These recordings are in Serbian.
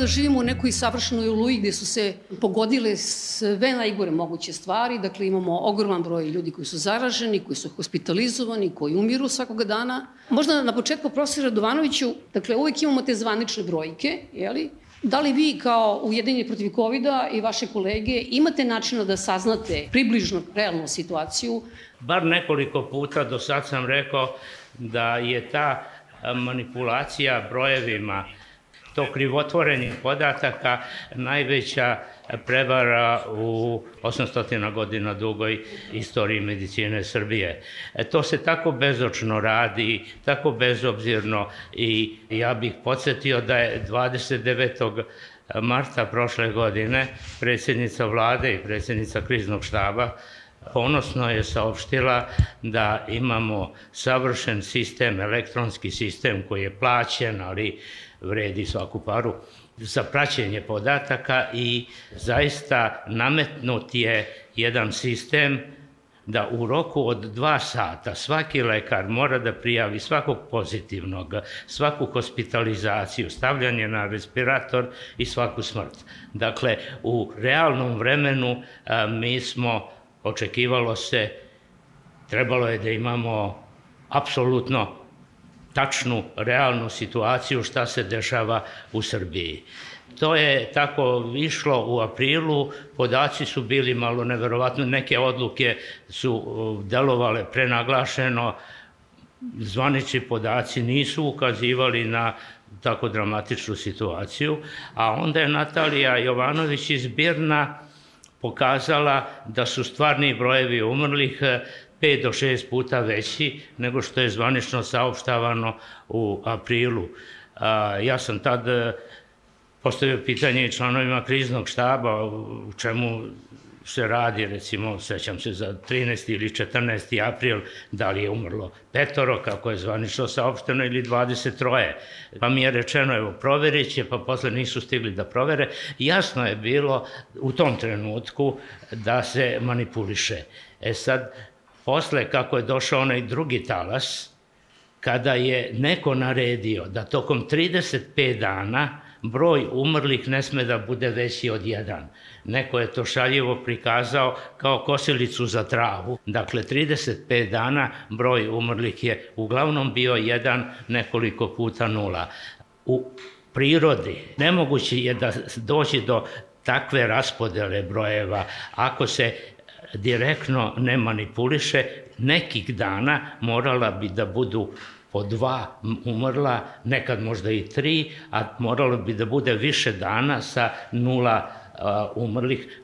da živimo u nekoj savršenoj oluji gde su se pogodile sve najgore moguće stvari. Dakle, imamo ogroman broj ljudi koji su zaraženi, koji su hospitalizovani, koji umiru svakoga dana. Možda na početku profesor Radovanoviću, dakle, uvek imamo te zvanične brojke, jeli? Da li vi kao Ujedinjeni protiv covid i vaše kolege imate načina da saznate približno realnu situaciju? Bar nekoliko puta do sad sam rekao da je ta manipulacija brojevima to krivotvorenje podataka najveća prevara u 800 godina dugoj istoriji medicine Srbije. E, to se tako bezočno radi, tako bezobzirno i ja bih podsjetio da je 29 marta prošle godine predsjednica vlade i predsjednica kriznog štaba ponosno je saopštila da imamo savršen sistem, elektronski sistem koji je plaćen, ali vredi svaku paru za praćenje podataka i zaista nametnut je jedan sistem da u roku od dva sata svaki lekar mora da prijavi svakog pozitivnog, svaku hospitalizaciju, stavljanje na respirator i svaku smrt. Dakle, u realnom vremenu a, mi smo, očekivalo se, trebalo je da imamo apsolutno tačnu, realnu situaciju šta se dešava u Srbiji. To je tako išlo u aprilu, podaci su bili malo neverovatno, neke odluke su uh, delovale prenaglašeno, zvanični podaci nisu ukazivali na tako dramatičnu situaciju, a onda je Natalija Jovanović iz Birna pokazala da su stvarni brojevi umrlih 5 do 6 puta veći nego što je zvanično saopštavano u aprilu. Ja sam tad e, postavio pitanje članovima kriznog štaba u čemu se radi, recimo, sećam se za 13. ili 14. april, da li je umrlo petoro, kako je zvanično saopšteno, ili 23. Pa mi je rečeno, evo, proverit će, pa posle nisu stigli da provere. Jasno je bilo u tom trenutku da se manipuliše. E sad, Posle, kako je došao onaj drugi talas, kada je neko naredio da tokom 35 dana broj umrlih ne sme da bude veći od jedan. Neko je to šaljivo prikazao kao kosilicu za travu. Dakle, 35 dana broj umrlih je uglavnom bio jedan nekoliko puta nula. U prirodi nemoguće je da doći do takve raspodele brojeva ako se direktno ne manipuliše, nekih dana morala bi da budu po dva umrla, nekad možda i tri, a moralo bi da bude više dana sa nula umrlih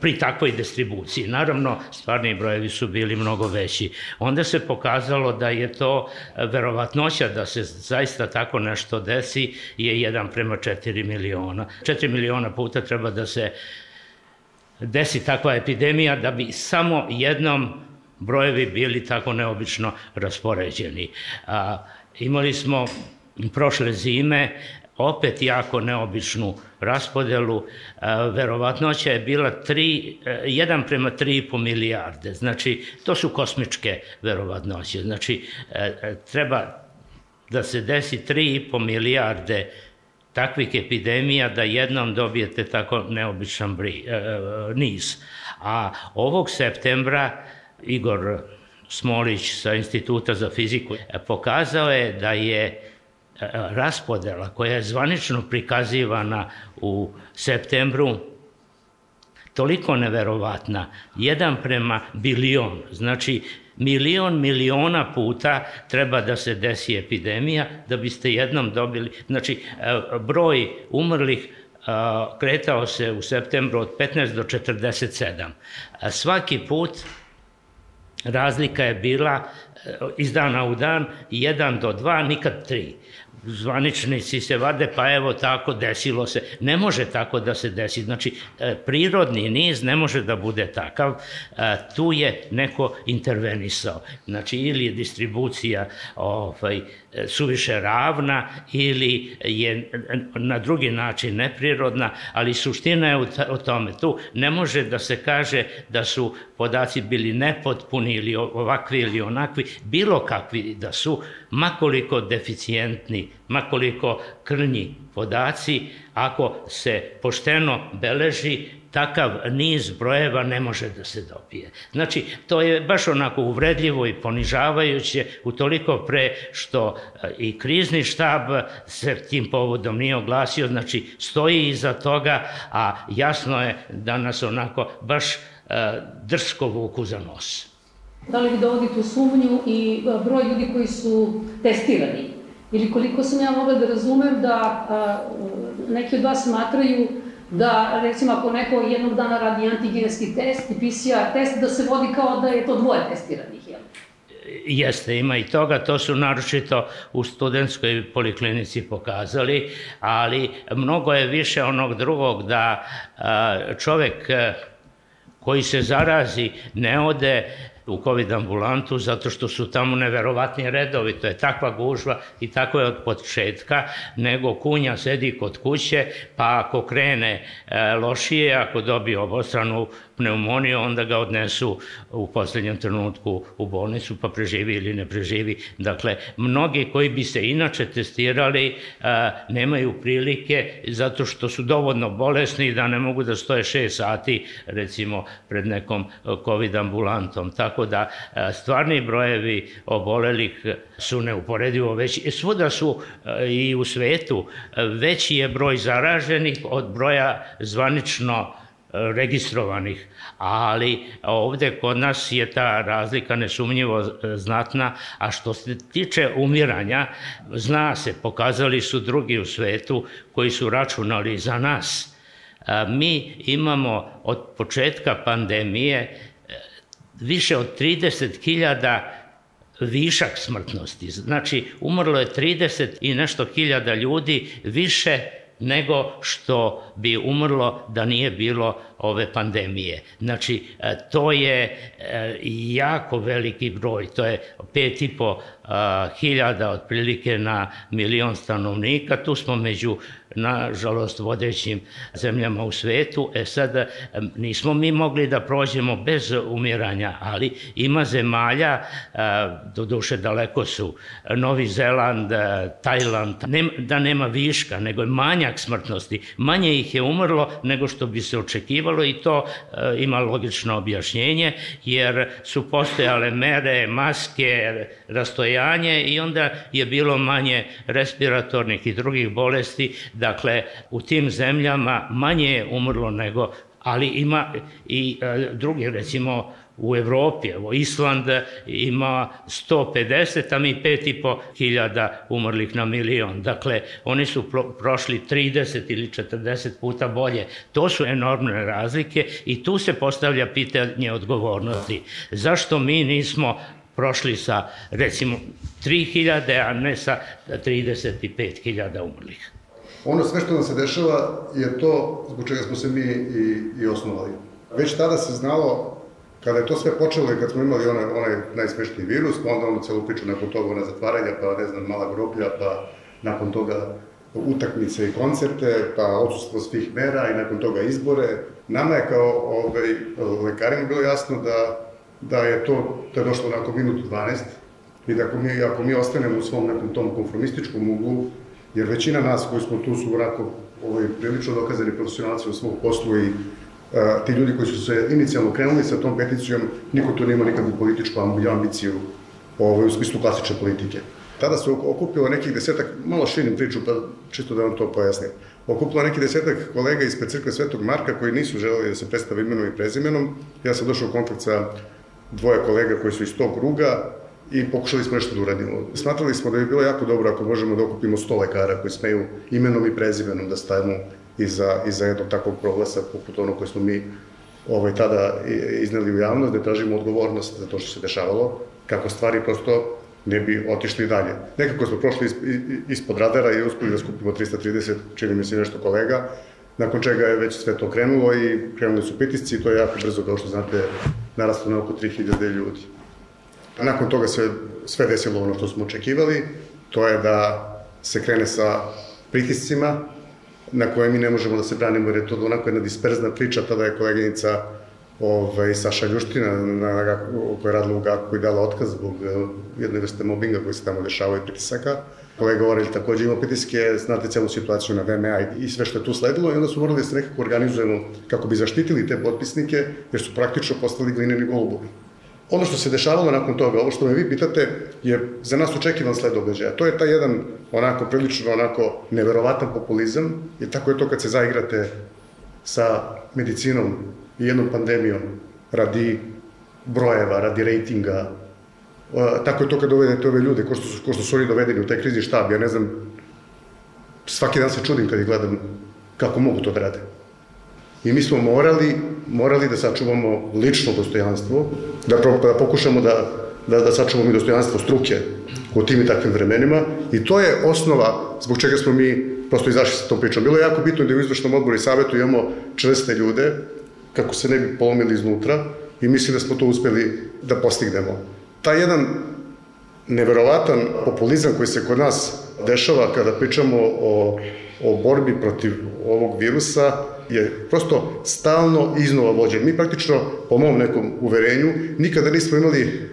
pri takvoj distribuciji. Naravno, stvarni brojevi su bili mnogo veći. Onda se pokazalo da je to verovatnoća da se zaista tako nešto desi je 1 prema 4 miliona. 4 miliona puta treba da se uh, desi takva epidemija da bi samo jednom brojevi bili tako neobično raspoređeni. A, imali smo prošle zime opet jako neobičnu raspodelu, verovatnoća je bila 3, 1 e, prema 3,5 milijarde, znači to su kosmičke verovatnoće, znači e, e, treba da se desi 3,5 milijarde takvih epidemija da jednom dobijete tako neobičan bri, e, e, niz. A ovog septembra Igor Smolić sa Instituta za fiziku pokazao je da je e, raspodela koja je zvanično prikazivana u septembru toliko neverovatna, jedan prema bilion, znači milion miliona puta treba da se desi epidemija da biste jednom dobili, znači e, broj umrlih e, kretao se u septembru od 15 do 47. Svaki put razlika je bila e, iz dana u dan, 1 do 2, nikad 3 zvaničnici se vade, pa evo tako desilo se. Ne može tako da se desi. Znači, e, prirodni niz ne može da bude takav. E, tu je neko intervenisao. Znači, ili je distribucija ovaj, suviše ravna ili je na drugi način neprirodna, ali suština je u tome. Tu ne može da se kaže da su podaci bili nepotpuni ili ovakvi ili onakvi, bilo kakvi da su, makoliko deficijentni makoliko krnji podaci, ako se pošteno beleži, takav niz brojeva ne može da se dobije. Znači, to je baš onako uvredljivo i ponižavajuće, utoliko pre što e, i krizni štab se tim povodom nije oglasio, znači stoji iza toga, a jasno je da nas onako baš e, drsko vuku za nos. Da li vi dovodite u sumnju i e, broj ljudi koji su testirani? Ili koliko sam ja mogla da razumem da neki od vas smatraju da recimo ako neko jednog dana radi antigenski test i PCR test, da se vodi kao da je to dvoje testiranih, jel? Jeste, ima i toga, to su naročito u studentskoj poliklinici pokazali, ali mnogo je više onog drugog da čovek koji se zarazi ne ode u COVID ambulantu zato što su tamo neverovatni redovi, to je takva gužva i tako je od početka, nego kunja sedi kod kuće, pa ako krene e, lošije, ako dobije obostranu pneumoniju, onda ga odnesu u poslednjem trenutku u bolnicu, pa preživi ili ne preživi. Dakle, mnogi koji bi se inače testirali a, nemaju prilike zato što su dovoljno bolesni da ne mogu da stoje 6 sati, recimo, pred nekom COVID ambulantom. Tako da a, stvarni brojevi obolelih su neuporedivo veći. Svuda su a, i u svetu veći je broj zaraženih od broja zvanično registrovanih, ali ovde kod nas je ta razlika nesumnjivo znatna, a što se tiče umiranja, zna se, pokazali su drugi u svetu koji su računali za nas. Mi imamo od početka pandemije e, više od 30.000 višak smrtnosti. Znači, umrlo je 30 i nešto hiljada ljudi više nego što bi umrlo da nije bilo ove pandemije. Znači, e, to je e, jako veliki broj, to je pet i po hiljada otprilike na milion stanovnika, tu smo među nažalost vodećim zemljama u svetu. E sad, nismo mi mogli da prođemo bez umiranja, ali ima zemalja, do duše daleko su, Novi Zeland, Tajland, da nema viška, nego je manjak smrtnosti. Manje ih je umrlo nego što bi se očekivalo i to ima logično objašnjenje, jer su postojale mere, maske, rastojanje i onda je bilo manje respiratornih i drugih bolesti Dakle, u tim zemljama manje je umrlo nego, ali ima i e, drugi, recimo, u Evropi, evo Island ima 150, a mi 5,5 hiljada umrlih na milion. Dakle, oni su pro, prošli 30 ili 40 puta bolje. To su enormne razlike i tu se postavlja pitanje odgovornosti. Zašto mi nismo prošli sa, recimo, 3000, a ne sa 35.000 umrlih? Ono sve što nam se dešava je to zbog čega smo se mi i, i osnovali. Već tada se znalo, kada je to sve počelo i kad smo imali onaj, onaj najsmešniji virus, pa onda ono celu priču nakon toga ona zatvaranja, pa ne znam, mala groblja, pa nakon toga utakmice i koncerte, pa odsustvo svih mera i nakon toga izbore. Nama je kao ovaj, lekarima bilo jasno da, da je to, to je došlo nakon minutu 12 i da ako mi, ako mi ostanemo u svom nekom tom konformističkom uglu, jer većina nas koji smo tu su onako ovaj, prilično dokazani profesionalci u svom poslu i a, ti ljudi koji su se inicijalno krenuli sa tom peticijom, niko tu nema nikakvu političku ambiciju ovaj, u smislu klasične politike. Tada se okupilo nekih desetak, malo širim priču, pa čisto da vam to pojasnim. Okupilo nekih desetak kolega ispred crkve Svetog Marka koji nisu želeli da se predstave imenom i prezimenom. Ja sam došao u kontakt sa dvoje kolega koji su iz tog kruga i pokušali smo nešto da uradimo. Smatrali smo da bi bilo jako dobro ako možemo da okupimo 100 lekara koji smeju imenom i prezimenom da stavimo iza, iza jednog takvog proglasa poput ono koje smo mi ovaj, tada izneli u javnost, da tražimo odgovornost za to što se dešavalo, kako stvari prosto ne bi otišli dalje. Nekako smo prošli is, ispod radara i uspeli da skupimo 330, čini mi se nešto kolega, nakon čega je već sve to krenulo i krenuli su pritisci i to je jako brzo, kao što znate, narastlo na oko 3000 ljudi. Nakon toga se sve desilo ono što smo očekivali, to je da se krene sa pritiscima na koje mi ne možemo da se branimo jer je to onako jedna disperzna priča, tada je koleginica ovaj, Saša Ljuština na, na, koja je radila u GAK-u i dala otkaz zbog uh, jedne vrste mobinga koji se tamo dešavao i pritisaka. kolega Orelj takođe imao pritiske, znate celu situaciju na VMA i sve što je tu sledilo i onda su morali da se nekako organizujemo kako bi zaštitili te potpisnike, jer su praktično postali glineni golubovi. Ono što se dešavalo nakon toga, ovo što me vi pitate, je za nas očekivan sled događaja. To je taj jedan onako prilično onako neverovatan populizam i tako je to kad se zaigrate sa medicinom i jednom pandemijom radi brojeva, radi rejtinga. Tako je to kad dovedete ove ljude, ko što su, ko što su oni dovedeni u taj krizni štab. Ja ne znam, svaki dan se čudim kad ih gledam kako mogu to da rade. I mi smo morali, morali da sačuvamo lično dostojanstvo, da, da pokušamo da, da, da sačuvamo i dostojanstvo struke u tim i takvim vremenima i to je osnova zbog čega smo mi prosto izašli sa tom pričom. Bilo je jako bitno da u izvršnom odboru i savetu imamo čvrste ljude, kako se ne bi polomili iznutra i mislim da smo to uspeli da postignemo. Taj jedan neverovatan populizam koji se kod nas dešava kada pričamo o, o borbi protiv ovog virusa je prosto stalno iznova vođen. Mi praktično, po mom nekom uverenju, nikada nismo imali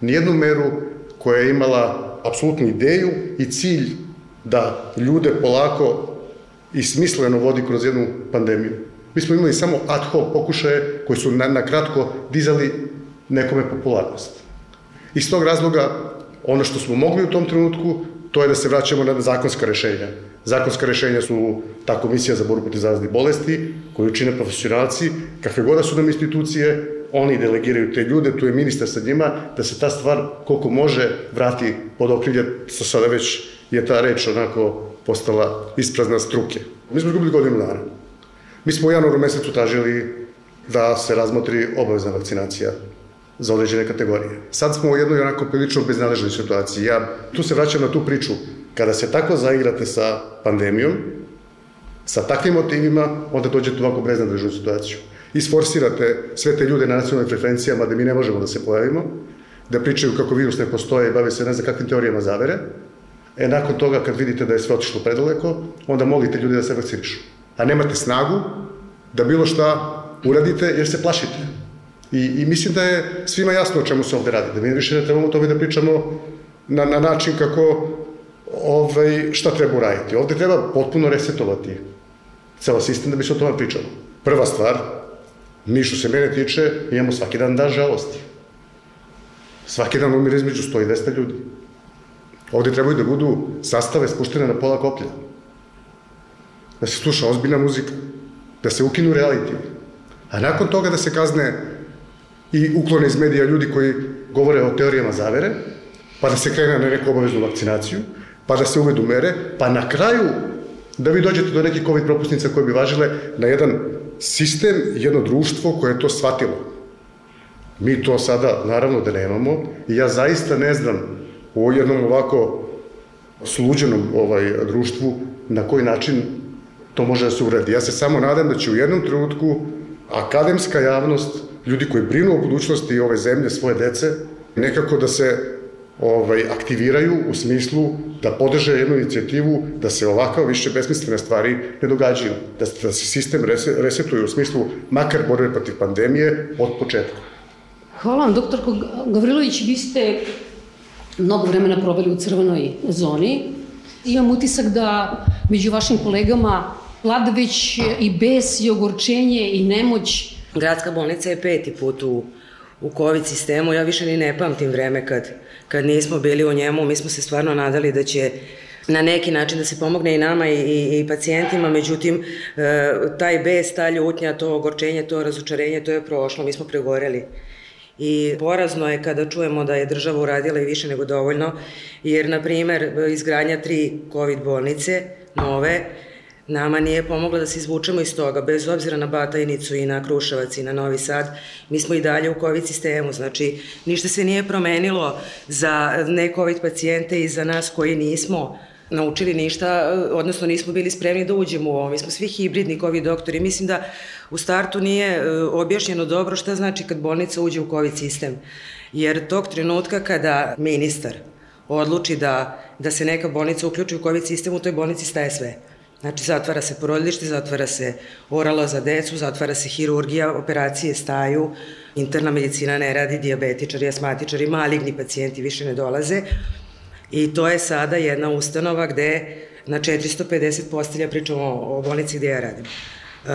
nijednu meru koja je imala apsolutnu ideju i cilj da ljude polako i smisleno vodi kroz jednu pandemiju. Mi smo imali samo ad hoc pokušaje koji su na, na kratko dizali nekome popularnost. Iz tog razloga, ono što smo mogli u tom trenutku, to je da se vraćamo na zakonska rešenja. Zakonska rešenja su ta komisija za borbu protiv zaraznih bolesti, koju čine profesionalci, kakve god da su nam institucije, oni delegiraju te ljude, tu je ministar sa njima, da se ta stvar koliko može vrati pod okrilje, sa sada već je ta reč onako postala isprazna struke. Mi smo izgubili godinu dana. Mi smo u januaru mesecu tražili da se razmotri obavezna vakcinacija za određene kategorije. Sad smo u jednoj onako prilično beznaležnoj situaciji. Ja tu se vraćam na tu priču. Kada se tako zaigrate sa pandemijom, sa takvim motivima, onda dođete u ovako beznaležnu situaciju. Isforsirate sve te ljude na nacionalnim frekvencijama da mi ne možemo da se pojavimo, da pričaju kako virus ne postoje i bave se ne znam kakvim teorijama zavere. E, nakon toga, kad vidite da je sve otišlo predaleko, onda molite ljude da se vakcinišu. A nemate snagu da bilo šta uradite jer se plašite. I, I mislim da je svima jasno o čemu se ovde radi, da mi više ne trebamo o tome da pričamo na, na način kako ovaj, šta treba uraditi. Ovde treba potpuno resetovati ceo sistem da bi se o tome pričalo. Prva stvar, mi što se mene tiče, imamo svaki dan dan žalosti. Svaki dan umire između 100 i 200 ljudi. Ovde trebaju da budu sastave spuštene na pola koplja. Da se sluša ozbiljna muzika. Da se ukinu reality. A nakon toga da se kazne i uklone iz medija ljudi koji govore o teorijama zavere, pa da se krene na neku obaveznu vakcinaciju, pa da se uvedu mere, pa na kraju da vi dođete do nekih COVID propusnica koje bi važile na jedan sistem, jedno društvo koje je to shvatilo. Mi to sada, naravno da nemamo, i ja zaista ne znam u jednom ovako sluđenom ovaj, društvu na koji način to može da se uredi. Ja se samo nadam da će u jednom trenutku akademska javnost ljudi koji brinu o budućnosti ove zemlje, svoje dece, nekako da se ovaj, aktiviraju u smislu da podrže jednu inicijativu da se ovakav više besmislene stvari ne događaju, da, da se sistem resetuje u smislu makar borbe protiv pandemije od početka. Hvala vam, doktorko Gavrilović, vi ste mnogo vremena proveli u crvenoj zoni. Imam utisak da među vašim kolegama vlada već i bes i ogorčenje i nemoć Gradska bolnica je peti put u, u COVID sistemu, ja više ni ne pamtim vreme kad, kad nismo bili u njemu, mi smo se stvarno nadali da će na neki način da se pomogne i nama i, i, i pacijentima, međutim, e, taj bes, ta ljutnja, to ogorčenje, to razočarenje, to je prošlo, mi smo pregoreli. I porazno je kada čujemo da je država uradila i više nego dovoljno, jer, na primer, izgradnja tri COVID bolnice, nove, Nama nije pomoglo da se izvučemo iz toga, bez obzira na Batajnicu i na Kruševac i na Novi Sad. Mi smo i dalje u COVID sistemu, znači ništa se nije promenilo za ne COVID pacijente i za nas koji nismo naučili ništa, odnosno nismo bili spremni da uđemo u ovo. Mi smo svi hibridni COVID doktori. Mislim da u startu nije e, objašnjeno dobro šta znači kad bolnica uđe u COVID sistem. Jer tog trenutka kada ministar odluči da, da se neka bolnica uključi u COVID sistem, u toj bolnici staje sve. Znači, zatvara se porodilište, zatvara se oralo za decu, zatvara se hirurgija, operacije staju, interna medicina ne radi, diabetičari, asmatičari, maligni pacijenti više ne dolaze. I to je sada jedna ustanova gde na 450 postelja, pričamo o bolnici gde ja radim, uh,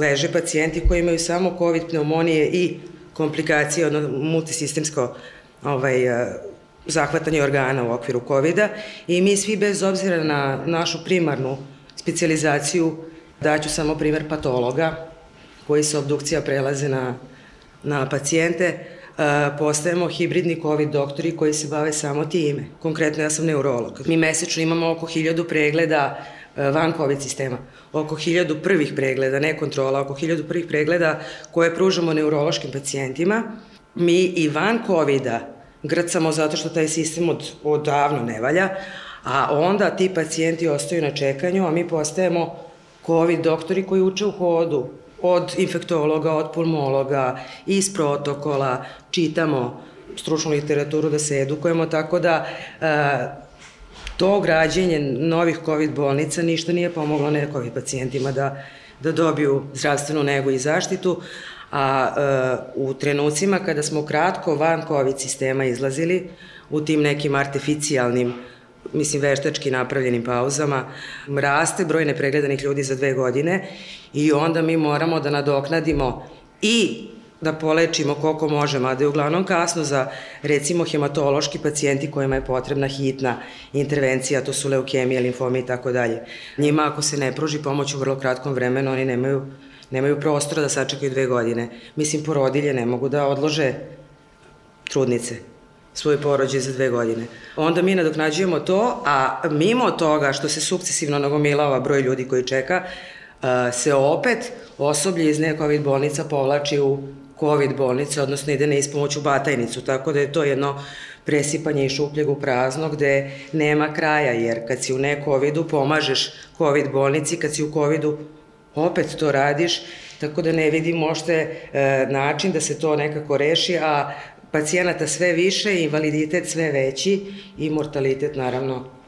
leže pacijenti koji imaju samo COVID pneumonije i komplikacije, odno multisistemsko ovaj, uh, zahvatanje organa u okviru covid i mi svi bez obzira na našu primarnu specializaciju, daću samo primer patologa, koji se obdukcija prelaze na, na pacijente, postajemo hibridni COVID doktori koji se bave samo time. Konkretno ja sam neurolog. Mi mesečno imamo oko hiljadu pregleda van COVID sistema. Oko hiljadu prvih pregleda, ne kontrola, oko hiljadu prvih pregleda koje pružamo neurološkim pacijentima. Mi i van COVID-a grcamo zato što taj sistem od, odavno ne valja, a onda ti pacijenti ostaju na čekanju, a mi postajemo COVID doktori koji uče u hodu, od infektologa, od pulmologa, iz protokola, čitamo stručnu literaturu da se edukujemo, tako da e, to građenje novih COVID bolnica ništa nije pomoglo ne COVID pacijentima da, da dobiju zdravstvenu negu i zaštitu, a e, u trenucima kada smo kratko van COVID sistema izlazili, u tim nekim artificijalnim mislim, veštački napravljenim pauzama, raste broj nepregledanih ljudi za dve godine i onda mi moramo da nadoknadimo i da polečimo koliko možemo, a da je uglavnom kasno za recimo hematološki pacijenti kojima je potrebna hitna intervencija, to su leukemije, limfomi i tako dalje. Njima ako se ne pruži pomoć u vrlo kratkom vremenu, oni nemaju, nemaju prostora da sačekaju dve godine. Mislim, porodilje ne mogu da odlože trudnice svoj porođaj za dve godine. Onda mi nadoknađujemo to, a mimo toga što se sukcesivno nagomilava broj ljudi koji čeka, se opet osoblje iz ne COVID bolnica povlači u COVID bolnice, odnosno ide na ispomoć u batajnicu, tako da je to jedno presipanje i šupljeg u prazno gde nema kraja, jer kad si u ne COVID-u pomažeš COVID bolnici, kad si u COVID-u opet to radiš, tako da ne vidim možete e, način da se to nekako reši, a pacijenata sve više, invaliditet sve veći i mortalitet naravno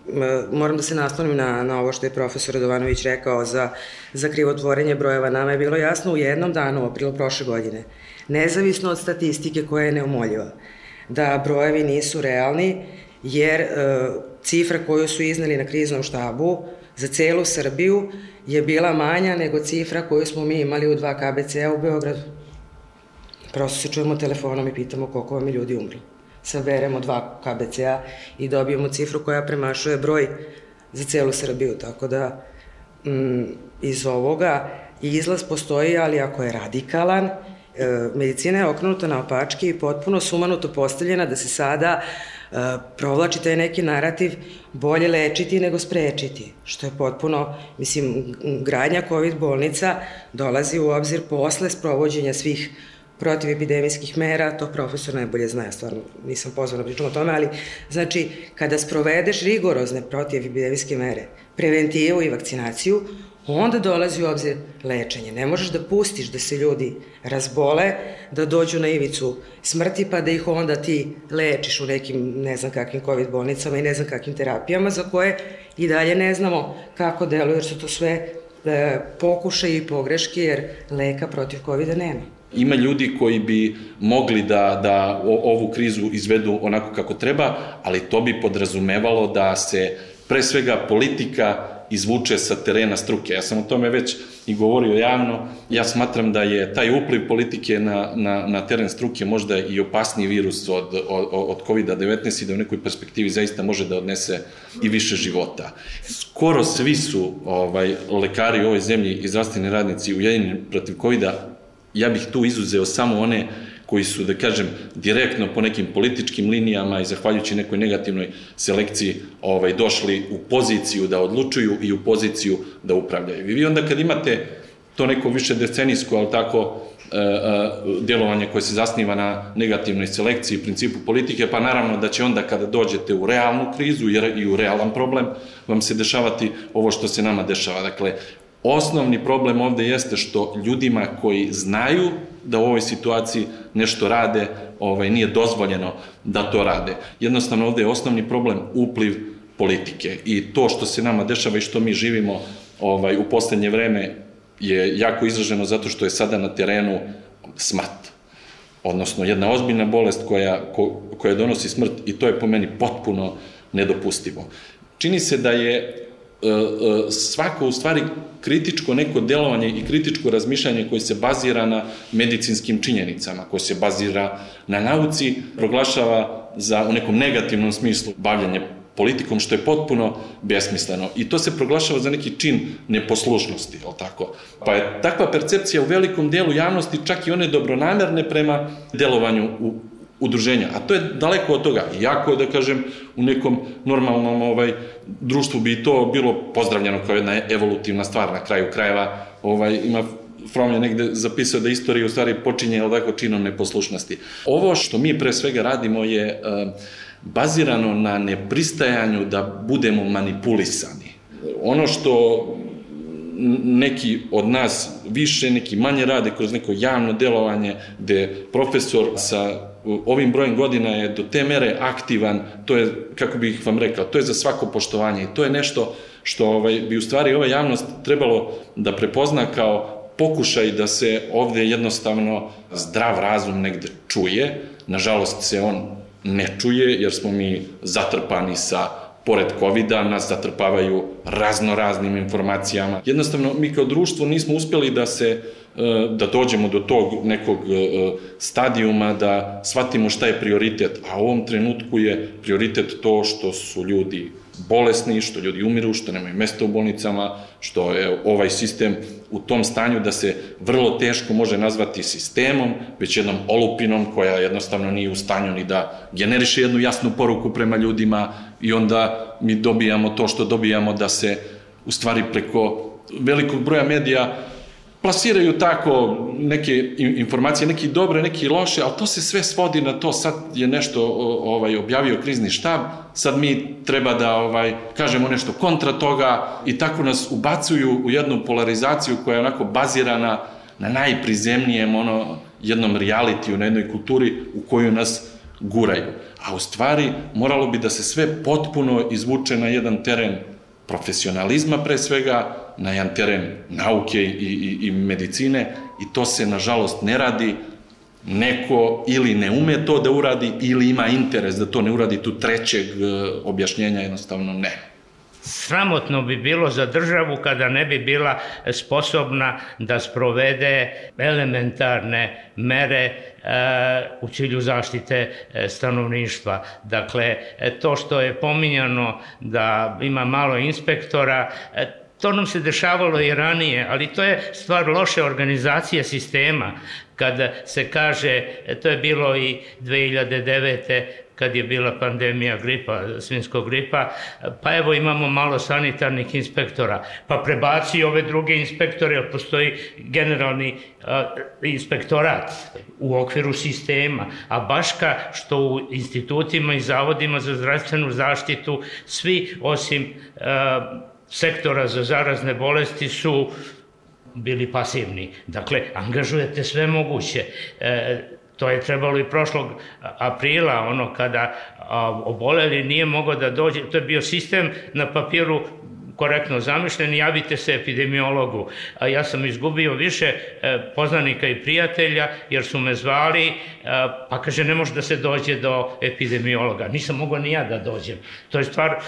moram da se nastavim na, na ovo što je profesor Radovanović rekao za, za krivotvorenje brojeva. Nama je bilo jasno u jednom danu, u aprilu prošle godine, nezavisno od statistike koja je neumoljiva, da brojevi nisu realni, jer e, cifra koju su iznali na kriznom štabu za celu Srbiju je bila manja nego cifra koju smo mi imali u dva KBC-a u Beogradu. Prosto se čujemo telefonom i pitamo koliko vam je ljudi umrlo. Saberemo dva KBC-a i dobijemo cifru koja premašuje broj za celu Srbiju, tako da mm, iz ovoga izlaz postoji, ali ako je radikalan, e, medicina je okrenuta na opački i potpuno sumanuto postavljena da se sada provlači taj neki narativ bolje lečiti nego sprečiti, što je potpuno, mislim, gradnja COVID bolnica dolazi u obzir posle sprovođenja svih protivepidemijskih mera, to profesor najbolje zna, ja stvarno nisam pozvana da pričam o tome, ali znači kada sprovedeš rigorozne protivepidemijske mere, preventivu i vakcinaciju, onda dolazi u obzir lečenje. Ne možeš da pustiš da se ljudi razbole, da dođu na ivicu smrti, pa da ih onda ti lečiš u nekim, ne znam kakvim COVID bolnicama i ne znam kakvim terapijama, za koje i dalje ne znamo kako deluju, jer su to sve e, pokušaje i pogreške, jer leka protiv COVID-a nema. Ima ljudi koji bi mogli da, da ovu krizu izvedu onako kako treba, ali to bi podrazumevalo da se pre svega politika izvuče sa terena struke. Ja sam o tome već i govorio javno. Ja smatram da je taj upliv politike na, na, na teren struke možda i opasniji virus od, od, od COVID-19 i da u nekoj perspektivi zaista može da odnese i više života. Skoro svi su ovaj, lekari u ovoj zemlji i zdravstveni radnici ujedinjeni protiv COVID-a ja bih tu izuzeo samo one koji su, da kažem, direktno po nekim političkim linijama i zahvaljujući nekoj negativnoj selekciji ovaj, došli u poziciju da odlučuju i u poziciju da upravljaju. I vi onda kad imate to neko više decenijsko, ali tako, e, e, djelovanje koje se zasniva na negativnoj selekciji i principu politike, pa naravno da će onda kada dođete u realnu krizu i u realan problem, vam se dešavati ovo što se nama dešava. Dakle, Osnovni problem ovde jeste što ljudima koji znaju da u ovoj situaciji nešto rade, ovaj, nije dozvoljeno da to rade. Jednostavno ovde je osnovni problem upliv politike i to što se nama dešava i što mi živimo ovaj, u poslednje vreme je jako izraženo zato što je sada na terenu smrt. Odnosno jedna ozbiljna bolest koja, ko, koja donosi smrt i to je po meni potpuno nedopustivo. Čini se da je svako u stvari kritičko neko delovanje i kritičko razmišljanje koje se bazira na medicinskim činjenicama, koje se bazira na nauci, proglašava za u nekom negativnom smislu bavljanje politikom, što je potpuno besmisleno. I to se proglašava za neki čin neposlušnosti, je tako? Pa je takva percepcija u velikom delu javnosti, čak i one dobronamerne prema delovanju u udruženja, a to je daleko od toga. Iako, da kažem, u nekom normalnom ovaj, društvu bi to bilo pozdravljeno kao jedna evolutivna stvar na kraju krajeva. Ovaj, ima From je negde zapisao da istorija u stvari počinje, jel tako, činom neposlušnosti. Ovo što mi pre svega radimo je uh, bazirano na nepristajanju da budemo manipulisani. Ono što neki od nas više, neki manje rade kroz neko javno delovanje, gde profesor sa ovim brojem godina je do te mere aktivan, to je, kako bih vam rekao, to je za svako poštovanje i to je nešto što ovaj, bi u stvari ova javnost trebalo da prepozna kao pokušaj da se ovde jednostavno zdrav razum negde čuje, nažalost se on ne čuje, jer smo mi zatrpani sa pored covid nas zatrpavaju razno raznim informacijama. Jednostavno, mi kao društvo nismo uspeli da se e, da dođemo do tog nekog e, stadijuma da shvatimo šta je prioritet, a u ovom trenutku je prioritet to što su ljudi bolesni, što ljudi umiru, što nemaju mesta u bolnicama, što je ovaj sistem u tom stanju da se vrlo teško može nazvati sistemom, već jednom olupinom koja jednostavno nije u stanju ni da generiše jednu jasnu poruku prema ljudima i onda mi dobijamo to što dobijamo da se u stvari preko velikog broja medija plasiraju tako neke informacije, neki dobre, neki loše, ali to se sve svodi na to, sad je nešto ovaj objavio krizni štab, sad mi treba da ovaj kažemo nešto kontra toga i tako nas ubacuju u jednu polarizaciju koja je onako bazirana na najprizemnijem ono jednom realitiju, na jednoj kulturi u koju nas guraju. A u stvari moralo bi da se sve potpuno izvuče na jedan teren profesionalizma pre svega, na jedan teren nauke i, i, i medicine i to se nažalost ne radi neko ili ne ume to da uradi ili ima interes da to ne uradi tu trećeg e, objašnjenja jednostavno ne. Sramotno bi bilo za državu kada ne bi bila sposobna da sprovede elementarne mere e, u cilju zaštite e, stanovništva. Dakle, to što je pominjano da ima malo inspektora, To nam se dešavalo i ranije, ali to je stvar loše organizacije sistema. Kada se kaže, to je bilo i 2009 kad je bila pandemija gripa, svinskog gripa, pa evo imamo malo sanitarnih inspektora, pa prebaci ove druge inspektore, jer postoji generalni a, inspektorat u okviru sistema, a baš ka što u institutima i zavodima za zdravstvenu zaštitu svi osim a, sektora za zarazne bolesti su bili pasivni. Dakle, angažujete sve moguće. E, to je trebalo i prošlog aprila, ono kada a, oboleli nije mogao da dođe, to je bio sistem na papiru korektno zamišljen, javite se epidemiologu. Ja sam izgubio više e, poznanika i prijatelja jer su me zvali, e, pa kaže ne može da se dođe do epidemiologa. Nisam mogao ni ja da dođem. To je stvar, e,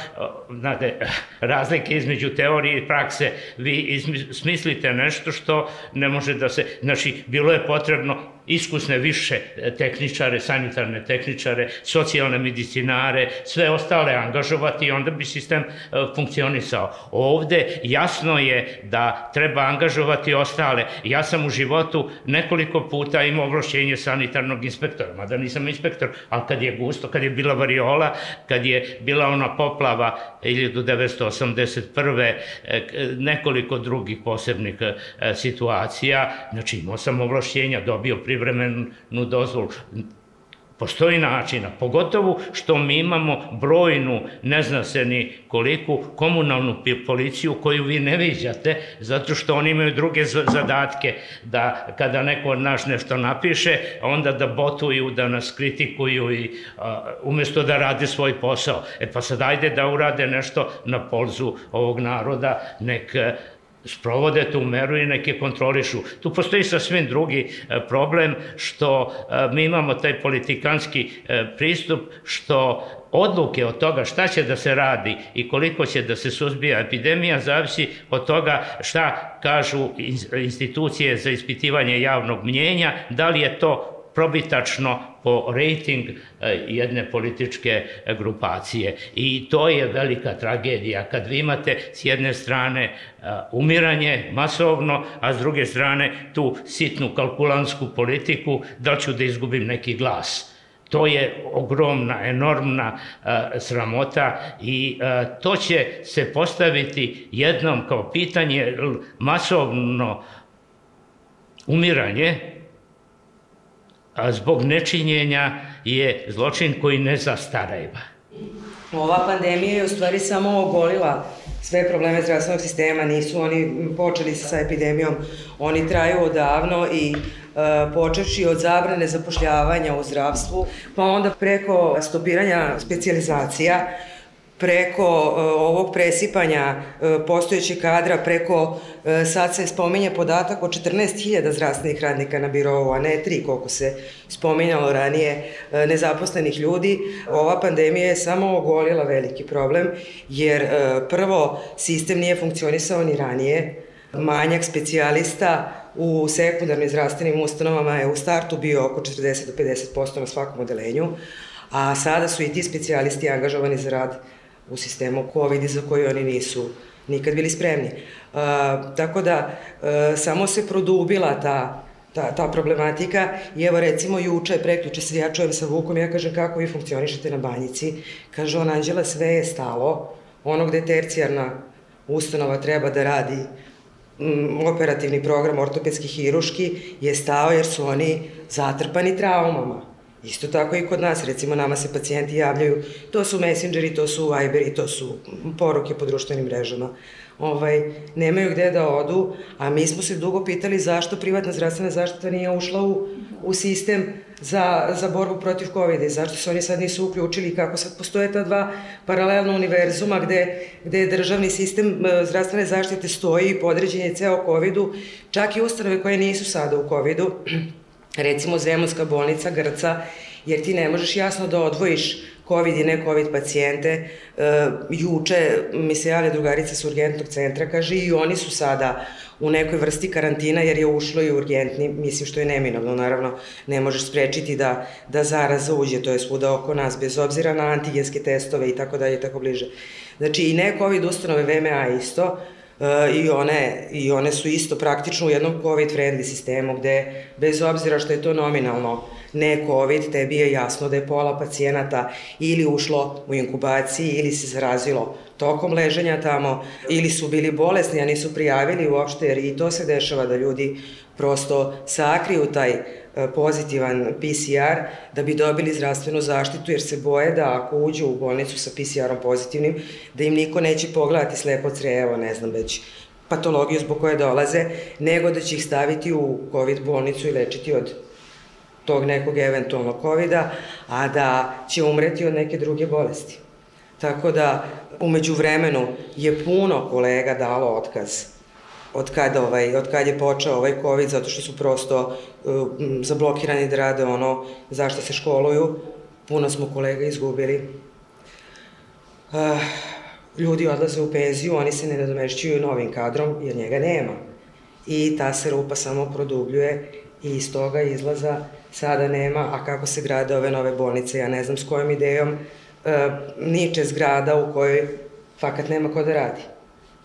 znate, razlike između teorije i prakse. Vi smislite nešto što ne može da se, znači, bilo je potrebno iskusne više tehničare, sanitarne tehničare, socijalne medicinare, sve ostale angažovati i onda bi sistem funkcionisao. Ovde jasno je da treba angažovati ostale. Ja sam u životu nekoliko puta imao ovlašćenje sanitarnog inspektora, mada nisam inspektor, ali kad je gusto, kad je bila variola, kad je bila ona poplava 1981. E, nekoliko drugih posebnih e, situacija, znači imao sam ovlašćenja, dobio privremenu dozvolu Postoji načina, pogotovo što mi imamo brojnu, ne zna se ni koliku, komunalnu policiju koju vi ne viđate, zato što oni imaju druge zadatke, da kada neko od nas nešto napiše, onda da botuju, da nas kritikuju i a, umesto da rade svoj posao. E pa sad ajde da urade nešto na polzu ovog naroda, nek sprovode tu meru i neke kontrolišu. Tu postoji sasvim drugi problem što mi imamo taj politikanski pristup što odluke od toga šta će da se radi i koliko će da se suzbija epidemija zavisi od toga šta kažu institucije za ispitivanje javnog mnjenja, da li je to probitačno po rejting jedne političke grupacije. I to je velika tragedija kad vi imate s jedne strane umiranje masovno, a s druge strane tu sitnu kalkulansku politiku da ću da izgubim neki glas. To je ogromna, enormna uh, sramota i to će se postaviti jednom kao pitanje masovno umiranje zbog nečinjenja je zločin koji ne zastareva. Ova pandemija je u stvari samo ogolila sve probleme zdravstvenog sistema, nisu oni počeli sa epidemijom, oni traju odavno i E, počeši od zabrane zapošljavanja u zdravstvu, pa onda preko stopiranja specializacija, preko uh, ovog presipanja uh, postojećeg kadra, preko, uh, sad se spominje podatak o 14.000 zdravstvenih radnika na birovu, a ne tri, koliko se spominjalo ranije, nezaposlenih ljudi. Ova pandemija je samo ogolila veliki problem, jer prvo, sistem nije funkcionisao ni ranije, manjak specijalista u sekundarnim zdravstvenim ustanovama je u startu bio oko 40 do 50% na svakom odelenju, a sada su i ti specijalisti angažovani za rad u sistemu COVID za koji oni nisu nikad bili spremni. Uh, tako da, uh, samo se produbila ta ta, ta problematika i evo recimo juče, preključe se ja čujem sa Vukom, ja kažem kako vi funkcionišete na banjici, kaže on Anđela sve je stalo, ono gde tercijarna ustanova treba da radi Mm, operativni program ortopedski hiruški je stao jer su oni zatrpani traumama. Isto tako i kod nas, recimo nama se pacijenti javljaju, to su messengeri, to su Viberi, to su poruke po društvenim mrežama. Ovaj, nemaju gde da odu, a mi smo se dugo pitali zašto privatna zdravstvena zaštita nije ušla u, u sistem za, za borbu protiv COVID-a i zašto se oni sad nisu uključili i kako sad postoje ta dva paralelna univerzuma gde, gde državni sistem e, zdravstvene zaštite stoji i podređen je ceo COVID-u, čak i ustanove koje nisu sada u COVID-u, recimo Zemunska bolnica Grca, jer ti ne možeš jasno da odvojiš COVID i ne COVID pacijente. E, juče mi se javlja drugarica sa urgentnog centra, kaže i oni su sada u nekoj vrsti karantina jer je ušlo i urgentni, mislim što je neminovno, naravno ne možeš sprečiti da, da zaraza uđe, to je svuda oko nas, bez obzira na antigenske testove i tako dalje tako bliže. Znači i ne COVID ustanove VMA isto, i one, i one su isto praktično u jednom COVID-friendly sistemu gde, bez obzira što je to nominalno ne COVID, tebi je jasno da je pola pacijenata ili ušlo u inkubaciji ili se zarazilo tokom leženja tamo ili su bili bolesni, a nisu prijavili uopšte, jer i to se dešava da ljudi prosto sakriju taj e, pozitivan PCR da bi dobili zdravstvenu zaštitu jer se boje da ako uđu u bolnicu sa PCR-om pozitivnim da im niko neće pogledati slepo crevo, ne znam već patologiju zbog koje dolaze, nego da će ih staviti u COVID bolnicu i lečiti od tog nekog eventualnog covid a da će umreti od neke druge bolesti. Tako da, umeđu vremenu je puno kolega dalo otkaz od kada, ovaj, od kada je počeo ovaj COVID, zato što su prosto uh, zablokirani da rade ono zašto se školuju. Puno smo kolega izgubili. Uh, ljudi odlaze u penziju, oni se ne nadomešćuju novim kadrom, jer njega nema. I ta se rupa samo produbljuje i iz toga izlaza sada nema, a kako se grade ove nove bolnice, ja ne znam s kojom idejom, e, niče zgrada u kojoj fakat nema ko da radi.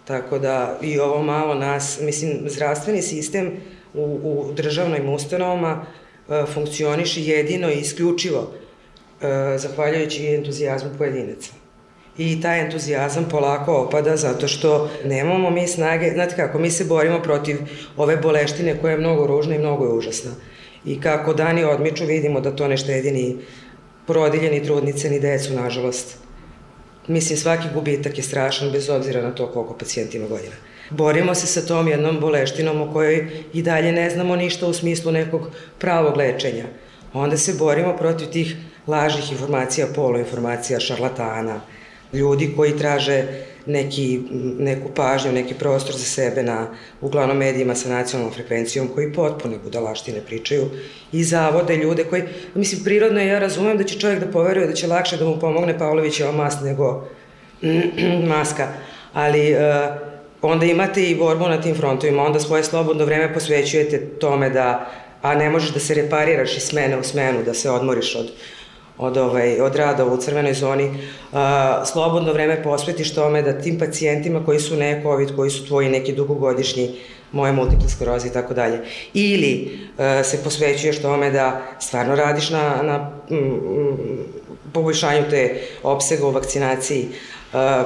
Tako da i ovo malo nas, mislim, zdravstveni sistem u, u državnim ustanovama e, funkcioniše jedino i isključivo e, zahvaljujući entuzijazmu pojedinaca. I taj entuzijazam polako opada zato što nemamo mi snage, znate kako, mi se borimo protiv ove boleštine koja je mnogo ružna i mnogo je užasna i kako dani odmiču vidimo da to ne štedi ni porodilje, ni trudnice, ni decu, nažalost. Mislim, svaki gubitak je strašan bez obzira na to koliko pacijent ima godina. Borimo se sa tom jednom boleštinom o kojoj i dalje ne znamo ništa u smislu nekog pravog lečenja. Onda se borimo protiv tih lažnih informacija, poloinformacija, šarlatana, ljudi koji traže neki, neku pažnju, neki prostor za sebe na uglavnom medijima sa nacionalnom frekvencijom koji potpune budalaštine pričaju i zavode ljude koji, mislim, prirodno je, ja razumem da će čovjek da poveruje da će lakše da mu pomogne Pavlovićeva mast nego maska, ali uh, onda imate i borbu na tim frontovima, onda svoje slobodno vreme posvećujete tome da, a ne možeš da se repariraš iz smene u smenu, da se odmoriš od od, ovaj, od rada u crvenoj zoni, a, slobodno vreme posvetiš tome da tim pacijentima koji su ne COVID, koji su tvoji neki dugogodišnji, moje multiple skleroze i tako dalje. Ili a, se posvećuješ tome da stvarno radiš na, na m, m, poboljšanju te opsega u vakcinaciji. A,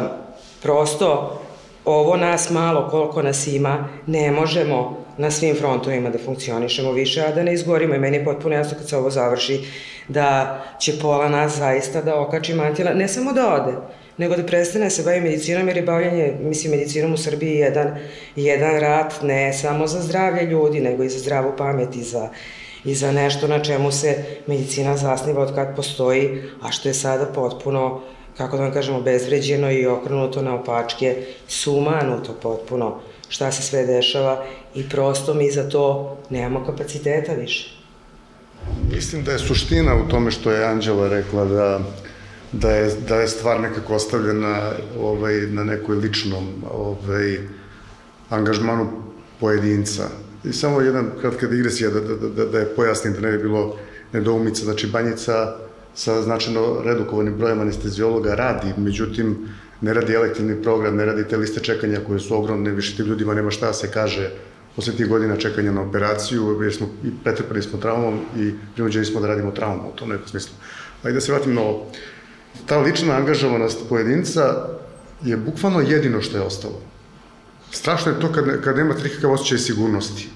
prosto, ovo nas malo, koliko nas ima, ne možemo na svim frontovima da funkcionišemo više, a da ne izgorimo. I meni je potpuno jasno kad se ovo završi da će pola nas zaista da okači mantila, ne samo da ode, nego da prestane da se bavi medicinom, jer je bavljanje, mislim, medicinom u Srbiji jedan, jedan rat ne samo za zdravlje ljudi, nego i za zdravu pamet i za, i za nešto na čemu se medicina zasniva od kad postoji, a što je sada potpuno, kako da vam kažemo, bezvređeno i okrenuto na opačke, sumanuto potpuno šta se sve dešava i prosto mi za to nemamo kapaciteta više. Mislim da je suština u tome što je Anđela rekla da da je, da je stvar nekako ostavljena ovaj, na nekoj ličnom ovaj, angažmanu pojedinca. I samo jedan kratka digresija da, da, da, da je pojasnim da ne bi bilo nedoumica. Znači, Banjica sa značajno redukovanim brojem anestezijologa radi, međutim, ne radi elektivni program, ne radi te liste čekanja koje su ogromne, više tim ljudima nema šta da se kaže posle tih godina čekanja na operaciju, jer smo i pretrpali smo traumom i prinuđeni smo da radimo traumom u tom nekom smislu. Ajde da se vratim na ovo. Ta lična angažovanost pojedinca je bukvalno jedino što je ostalo. Strašno je to kad, kad nemate nikakav osjećaj sigurnosti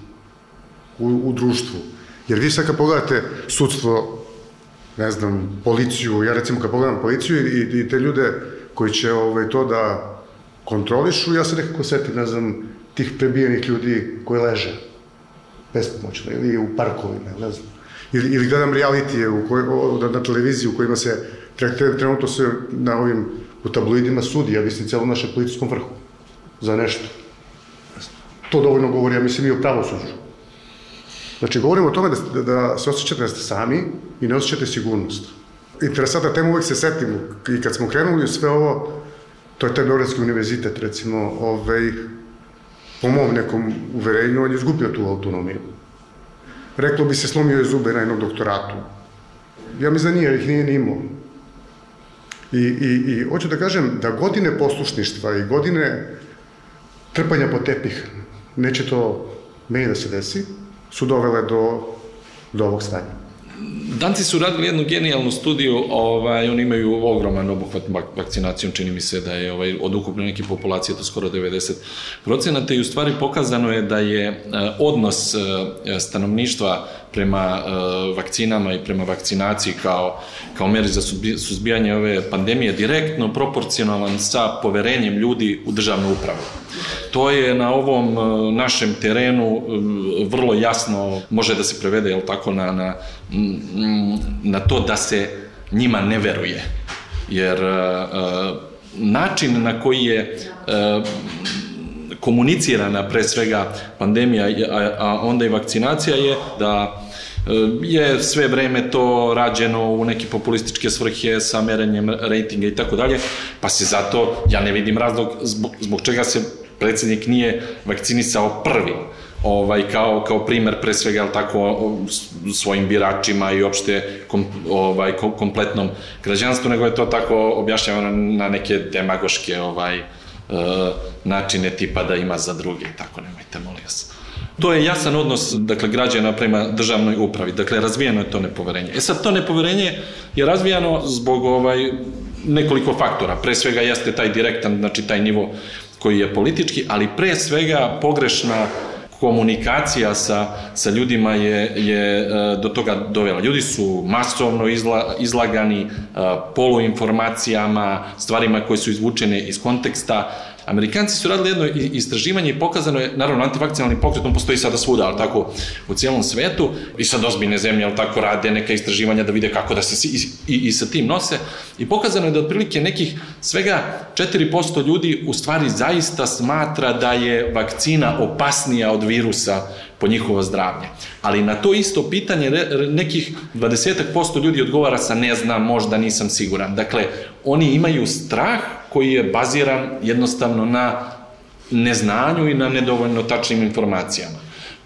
u, u društvu. Jer vi sad kad pogledate sudstvo, ne znam, policiju, ja recimo kad pogledam policiju i, i te ljude koji će ovaj, to da kontrolišu, ja se nekako setim, ne znam, tih prebijenih ljudi koji leže bespomoćno ili u parkovima, ne znam. Ili, ili gledam realitije u koj, o, na televiziji u kojima se trenutno se na ovim u tabloidima sudi, ja mislim, celom našem policijskom vrhu za nešto. To dovoljno govori, ja mislim, i o pravosuđu. Znači, govorimo o tome da, da se osjećate da ste sami i ne osjećate sigurnost. Interesanta tema uvek se setimo i kad smo krenuli u sve ovo, to je taj Beogradski univerzitet, recimo, ovaj, po mom nekom uverenju, on je izgubio tu autonomiju. Reklo bi se, slomio je zube na jednom doktoratu. Ja mislim da nije, ih nije ni imao. I, i, I hoću da kažem da godine poslušništva i godine trpanja po tepih, neće to meni da se desi, su dovele do, do ovog stanja. Danci su radili jednu genijalnu studiju, ovaj, oni imaju ogroman obuhvat vakcinacijom, čini mi se da je ovaj, od ukupne neke populacije to skoro 90 procenata i u stvari pokazano je da je eh, odnos eh, stanovništva prema uh, vakcinama i prema vakcinaciji kao, kao meri za suzbijanje ove pandemije direktno proporcionalan sa poverenjem ljudi u državnu upravu. To je na ovom uh, našem terenu uh, vrlo jasno može da se prevede, jel tako, na, na, na to da se njima ne veruje. Jer način na koji je komunicirana pre svega pandemija, a onda i vakcinacija je da je sve vreme to rađeno u neke populističke svrhe sa merenjem rejtinga i tako dalje, pa se zato, ja ne vidim razlog zbog, zbog čega se predsednik nije vakcinisao prvi ovaj, kao, kao primer pre svega, ali tako, svojim biračima i opšte kom, ovaj, kompletnom građanstvu, nego je to tako objašnjavano na neke demagoške ovaj, uh, načine tipa da ima za druge tako, nemojte, molim vas. To je jasan odnos dakle, građana prema državnoj upravi. Dakle, razvijeno je to nepoverenje. E sad, to nepoverenje je razvijano zbog ovaj, nekoliko faktora. Pre svega jeste taj direktan, znači taj nivo koji je politički, ali pre svega pogrešna komunikacija sa, sa ljudima je, je e, do toga dovela. Ljudi su masovno izla, izlagani e, poluinformacijama, stvarima koje su izvučene iz konteksta, Amerikanci su radili jedno istraživanje i pokazano je, naravno, antivakcinalni pokret, on postoji sada svuda, ali tako, u cijelom svetu, i sad ozbiljne zemlje, ali tako, rade neka istraživanja da vide kako da se i, i, i sa tim nose, i pokazano je da otprilike nekih svega 4% ljudi u stvari zaista smatra da je vakcina opasnija od virusa po njihovo zdravlje. Ali na to isto pitanje nekih 20% ljudi odgovara sa ne znam, možda nisam siguran. Dakle, oni imaju strah koji je baziran jednostavno na neznanju i na nedovoljno tačnim informacijama.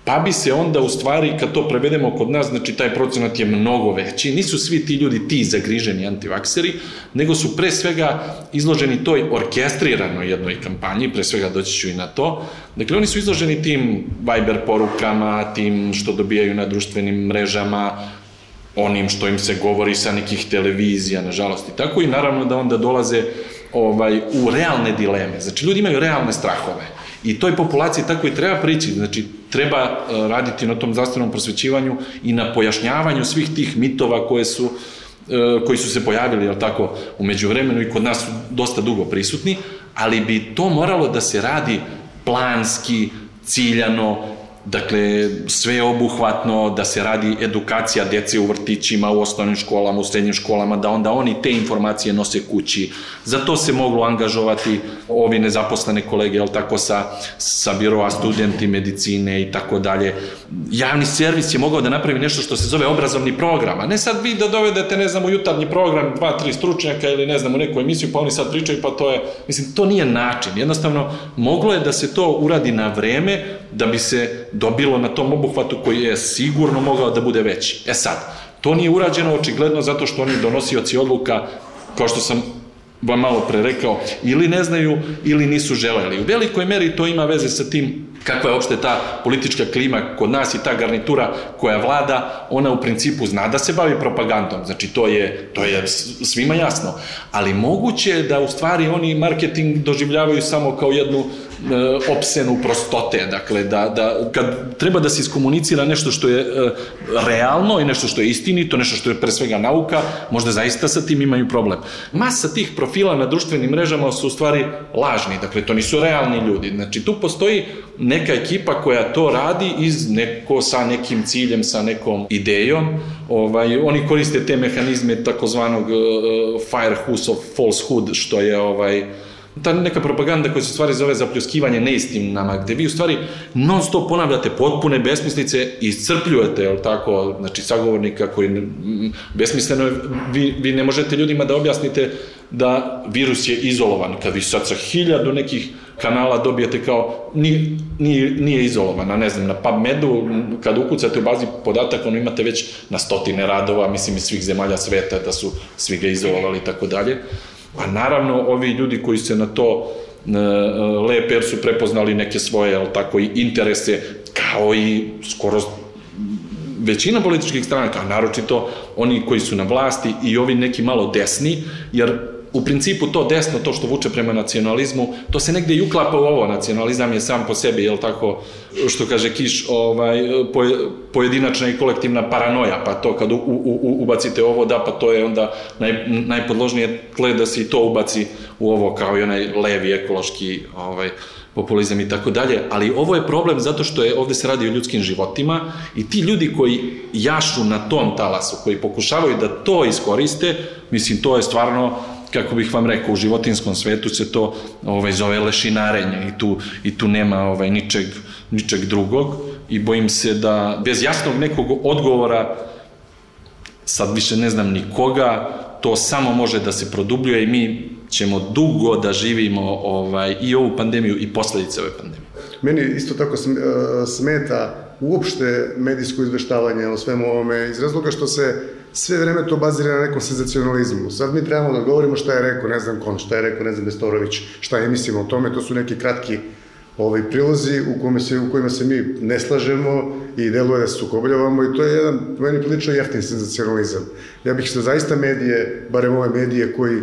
Pa bi se onda u stvari, kad to prevedemo kod nas, znači taj procenat je mnogo veći, nisu svi ti ljudi ti zagriženi antivakseri, nego su pre svega izloženi toj orkestriranoj jednoj kampanji, pre svega doći ću i na to, dakle oni su izloženi tim Viber porukama, tim što dobijaju na društvenim mrežama, onim što im se govori sa nekih televizija, nažalost i tako, i naravno da onda dolaze ovaj, u realne dileme. Znači, ljudi imaju realne strahove. I toj populaciji tako i treba prići. Znači, treba e, raditi na tom zdravstvenom prosvećivanju i na pojašnjavanju svih tih mitova koje su e, koji su se pojavili, jel tako, umeđu vremenu i kod nas su dosta dugo prisutni, ali bi to moralo da se radi planski, ciljano, Dakle, sve obuhvatno, da se radi edukacija dece u vrtićima, u osnovnim školama, u srednjim školama, da onda oni te informacije nose kući. Za to se moglo angažovati ovi nezaposlene kolege, jel tako, sa, sa biroa studenti medicine i tako dalje. Javni servis je mogao da napravi nešto što se zove obrazovni program, a ne sad vi da dovedete, ne znam, u jutarnji program dva, tri stručnjaka ili ne znam, u neku emisiju, pa oni sad pričaju, pa to je, mislim, to nije način. Jednostavno, moglo je da se to uradi na vreme, da bi se dobilo na tom obuhvatu koji je sigurno mogao da bude veći. E sad, to nije urađeno očigledno zato što oni donosioci odluka, kao što sam vam malo pre rekao, ili ne znaju ili nisu želeli. U velikoj meri to ima veze sa tim kakva je opšte ta politička klima kod nas i ta garnitura koja vlada, ona u principu zna da se bavi propagandom, znači to je, to je svima jasno, ali moguće je da u stvari oni marketing doživljavaju samo kao jednu opsenu prostote, dakle da, da kad treba da se iskomunicira nešto što je e, realno i nešto što je istinito, nešto što je pre svega nauka, možda zaista sa tim imaju problem. Masa tih profila na društvenim mrežama su u stvari lažni, dakle to nisu realni ljudi, znači tu postoji neka ekipa koja to radi iz neko sa nekim ciljem, sa nekom idejom. Ovaj, oni koriste te mehanizme takozvanog uh, firehose of falsehood, što je ovaj, ta neka propaganda koja se stvari zove zapljuskivanje neistinama, gde vi u stvari non stop ponavljate potpune besmislice i iscrpljujete, jel tako, znači sagovornika koji besmisleno je, vi, vi ne možete ljudima da objasnite da virus je izolovan, kad vi sad sa hiljadu nekih kanala dobijete kao nije, nije, nije izolovan, a ne znam, na PubMedu kad ukucate u bazi podataka, ono imate već na stotine radova, mislim iz svih zemalja sveta da su svi ga izolovali i tako dalje. A naravno, ovi ljudi koji se na to e, lepe jer su prepoznali neke svoje, ali tako, i interese, kao i skoro većina političkih stranaka, a naročito oni koji su na vlasti i ovi neki malo desni, jer u principu to desno, to što vuče prema nacionalizmu, to se negde i uklapa u ovo, nacionalizam je sam po sebi, jel tako, što kaže Kiš, ovaj, pojedinačna i kolektivna paranoja, pa to kad u, u, u, ubacite ovo, da, pa to je onda naj, najpodložnije tle da se i to ubaci u ovo kao i onaj levi ekološki ovaj, populizam i tako dalje, ali ovo je problem zato što je ovde se radi o ljudskim životima i ti ljudi koji jašu na tom talasu, koji pokušavaju da to iskoriste, mislim, to je stvarno kako bih vam rekao, u životinskom svetu se to ovaj, zove lešinarenje i tu, i tu nema ovaj, ničeg, ničeg drugog i bojim se da bez jasnog nekog odgovora sad više ne znam ni koga, to samo može da se produbljuje i mi ćemo dugo da živimo ovaj, i ovu pandemiju i posledice ove pandemije. Meni isto tako e, smeta uopšte medijsko izveštavanje o svemu ovome iz razloga što se sve vreme to bazira na nekom senzacionalizmu. Sad mi trebamo da govorimo šta je rekao, ne znam kon, šta je rekao, ne znam Bestorović, šta je mislimo o tome, to su neki kratki ovaj prilozi u kome se u kojima se mi ne slažemo i deluje da se sukobljavamo i to je jedan meni prilično jeftin senzacionalizam. Ja bih se zaista medije, barem ove medije koji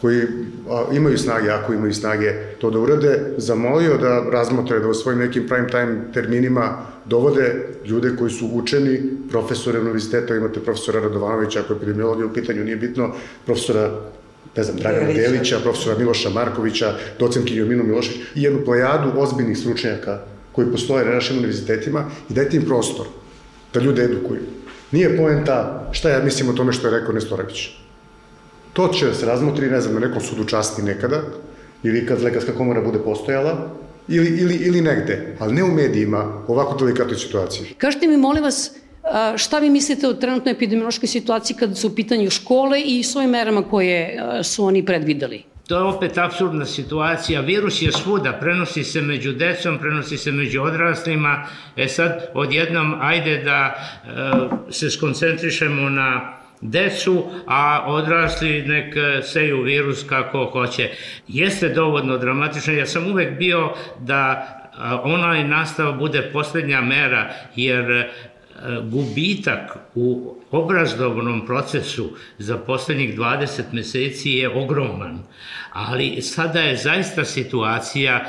koji a, imaju snage, ako imaju snage to da urade, zamolio da razmotre da u svojim nekim prime time terminima dovode ljude koji su učeni, profesore univerziteta, imate profesora Radovanovića, ako je epidemiologija u pitanju, nije bitno, profesora ne znam, Dragana Delića, profesora Miloša Markovića, docentkinju Minu Milošić i jednu plejadu ozbiljnih stručnjaka koji postoje na našim univerzitetima i dajte im prostor da ljude edukuju. Nije poenta šta ja mislim o tome što je rekao Nestorović. To će se razmotri, ne znam, na nekom sudu časti nekada, ili kad lekarska komora bude postojala, ili, ili, ili negde, ali ne u medijima u ovako delikatnoj situaciji. Kažite mi, molim vas, šta vi mislite o trenutnoj epidemiološkoj situaciji kad su u pitanju škole i s ovim merama koje su oni predvideli? To je opet absurdna situacija. Virus je svuda, prenosi se među decom, prenosi se među odraslima. E sad, odjednom, ajde da e, se skoncentrišemo na decu, a odrasli nek seju virus kako hoće. Jeste dovoljno dramatično. Ja sam uvek bio da onaj nastav bude poslednja mera, jer gubitak u obrazovnom procesu za poslednjih 20 meseci je ogroman, ali sada je zaista situacija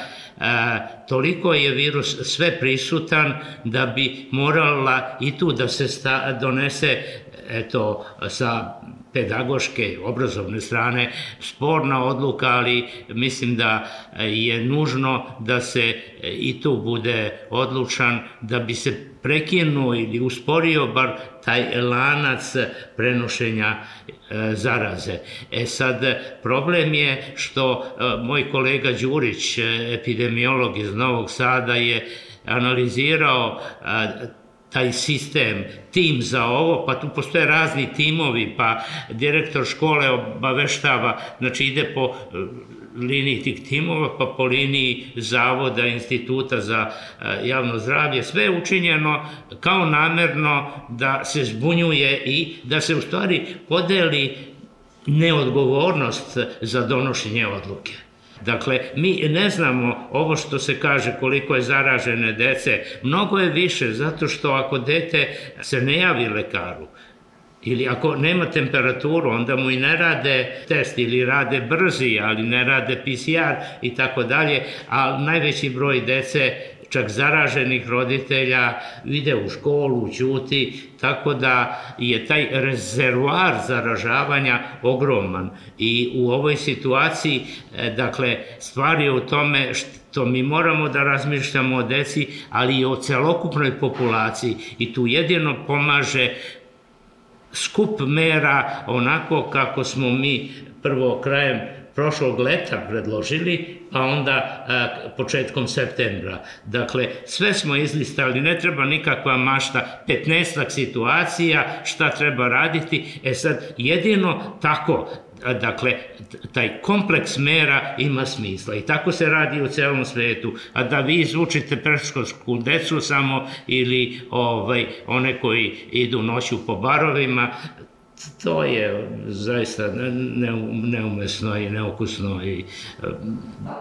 toliko je virus sve prisutan da bi morala i tu da se sta, donese eto sa pedagoške, obrazovne strane sporna odluka, ali mislim da je nužno da se i tu bude odlučan da bi se prekinuo ili usporio bar taj lanac prenošenja e, zaraze. E sad, problem je što e, moj kolega Đurić, e, epidemiolog iz Novog Sada, je analizirao taj sistem, tim za ovo, pa tu postoje razni timovi, pa direktor škole obaveštava, znači ide po liniji tih timova, pa po liniji Zavoda, Instituta za eh, javno zdravlje. Sve je učinjeno kao namerno da se zbunjuje i da se u stvari podeli neodgovornost za donošenje odluke. Dakle, mi ne znamo ovo što se kaže koliko je zaražene dece, mnogo je više zato što ako dete se ne javi lekaru, ili ako nema temperaturu, onda mu i ne rade test ili rade brzi, ali ne rade PCR i tako dalje, a najveći broj dece čak zaraženih roditelja ide u školu, ćuti, tako da je taj rezervoar zaražavanja ogroman. I u ovoj situaciji, e, dakle, stvar je u tome što mi moramo da razmišljamo o deci, ali i o celokupnoj populaciji. I tu jedino pomaže skup mera onako kako smo mi prvo krajem prošlog leta predložili, a onda a, početkom septembra. Dakle, sve smo izlistali, ne treba nikakva mašta, 15 situacija, šta treba raditi. E sad, jedino tako dakle, taj kompleks mera ima smisla i tako se radi u celom svetu. A da vi izvučite preškolsku decu samo ili ovaj, one koji idu noću po barovima, to je zaista neumesno i neukusno. I,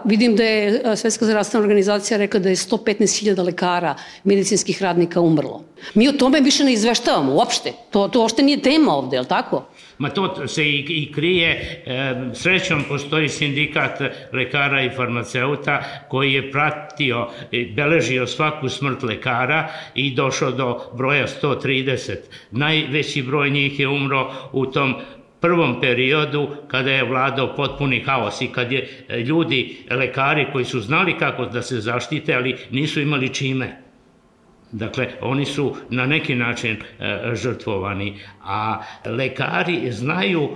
Vidim da je Svetska zdravstvena organizacija rekla da je 115.000 lekara, medicinskih radnika umrlo. Mi o tome više ne izveštavamo uopšte. To, to uopšte nije tema ovde, je li tako? Ma to se i, i krije. Srećom postoji sindikat lekara i farmaceuta koji je pratio, beležio svaku smrt lekara i došao do broja 130. Najveći broj njih je umro u tom prvom periodu kada je vladao potpuni haos i kad je ljudi, lekari koji su znali kako da se zaštite, ali nisu imali čime. Dakle, oni su na neki način e, žrtvovani, a lekari znaju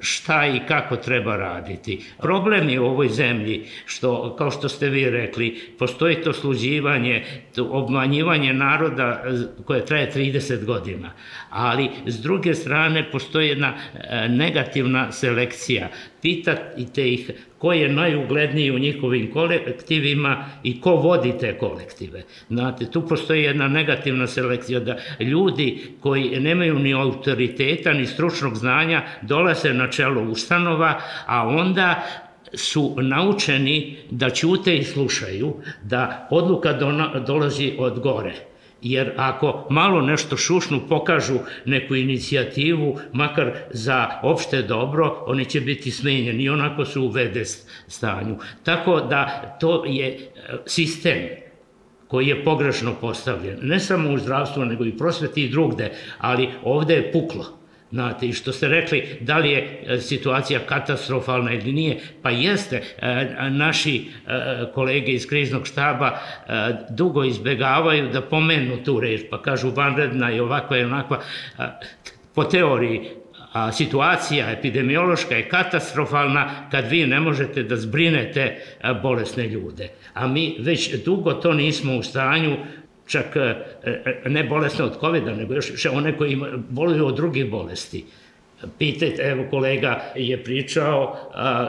šta i kako treba raditi. Problem je u ovoj zemlji što, kao što ste vi rekli, postoji to sluđivanje, to obmanjivanje naroda e, koje traje 30 godina, ali s druge strane postoji jedna e, negativna selekcija. Pitate ih ko je najugledniji u njihovim kolektivima i ko vodi te kolektive. Znate, tu postoji jedna negativna selekcija da ljudi koji nemaju ni autoriteta ni stručnog znanja dolaze na čelo ustanova, a onda su naučeni da ćute i slušaju, da odluka dolazi od gore jer ako malo nešto šušnu, pokažu neku inicijativu, makar za opšte dobro, oni će biti smenjeni i onako su u VD stanju. Tako da to je e, sistem koji je pogrešno postavljen, ne samo u zdravstvu, nego i prosveti i drugde, ali ovde je puklo. Znate, i što ste rekli, da li je e, situacija katastrofalna ili nije, pa jeste, e, naši e, kolege iz kriznog štaba dugo izbegavaju da pomenu tu reč, pa kažu vanredna i ovakva i onakva. Po teoriji, a situacija epidemiološka je katastrofalna kad vi ne možete da zbrinete bolesne ljude. A mi već dugo to nismo u stanju čak e, e, ne bolesne od covid nego još one koji boluju od drugih bolesti. Pitajte, evo kolega je pričao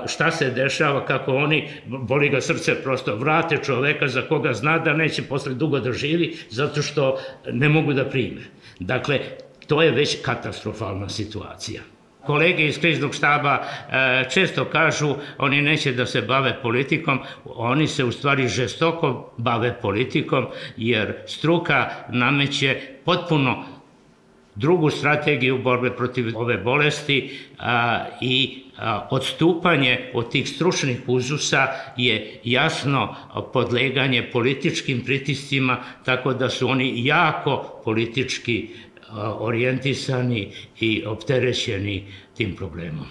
šta se dešava, kako oni, boli ga srce, prosto vrate čoveka za koga zna da neće posle dugo da živi, zato što ne mogu da prime. Dakle, to je već katastrofalna situacija. Kolege iz kriznog štaba e, često kažu oni neće da se bave politikom, oni se u stvari žestoko bave politikom jer struka nameće potpuno drugu strategiju borbe protiv ove bolesti a, i a, odstupanje od tih stručnih uzusa je jasno podleganje političkim pritiscima, tako da su oni jako politički orijentisani i opterećeni tim problemom.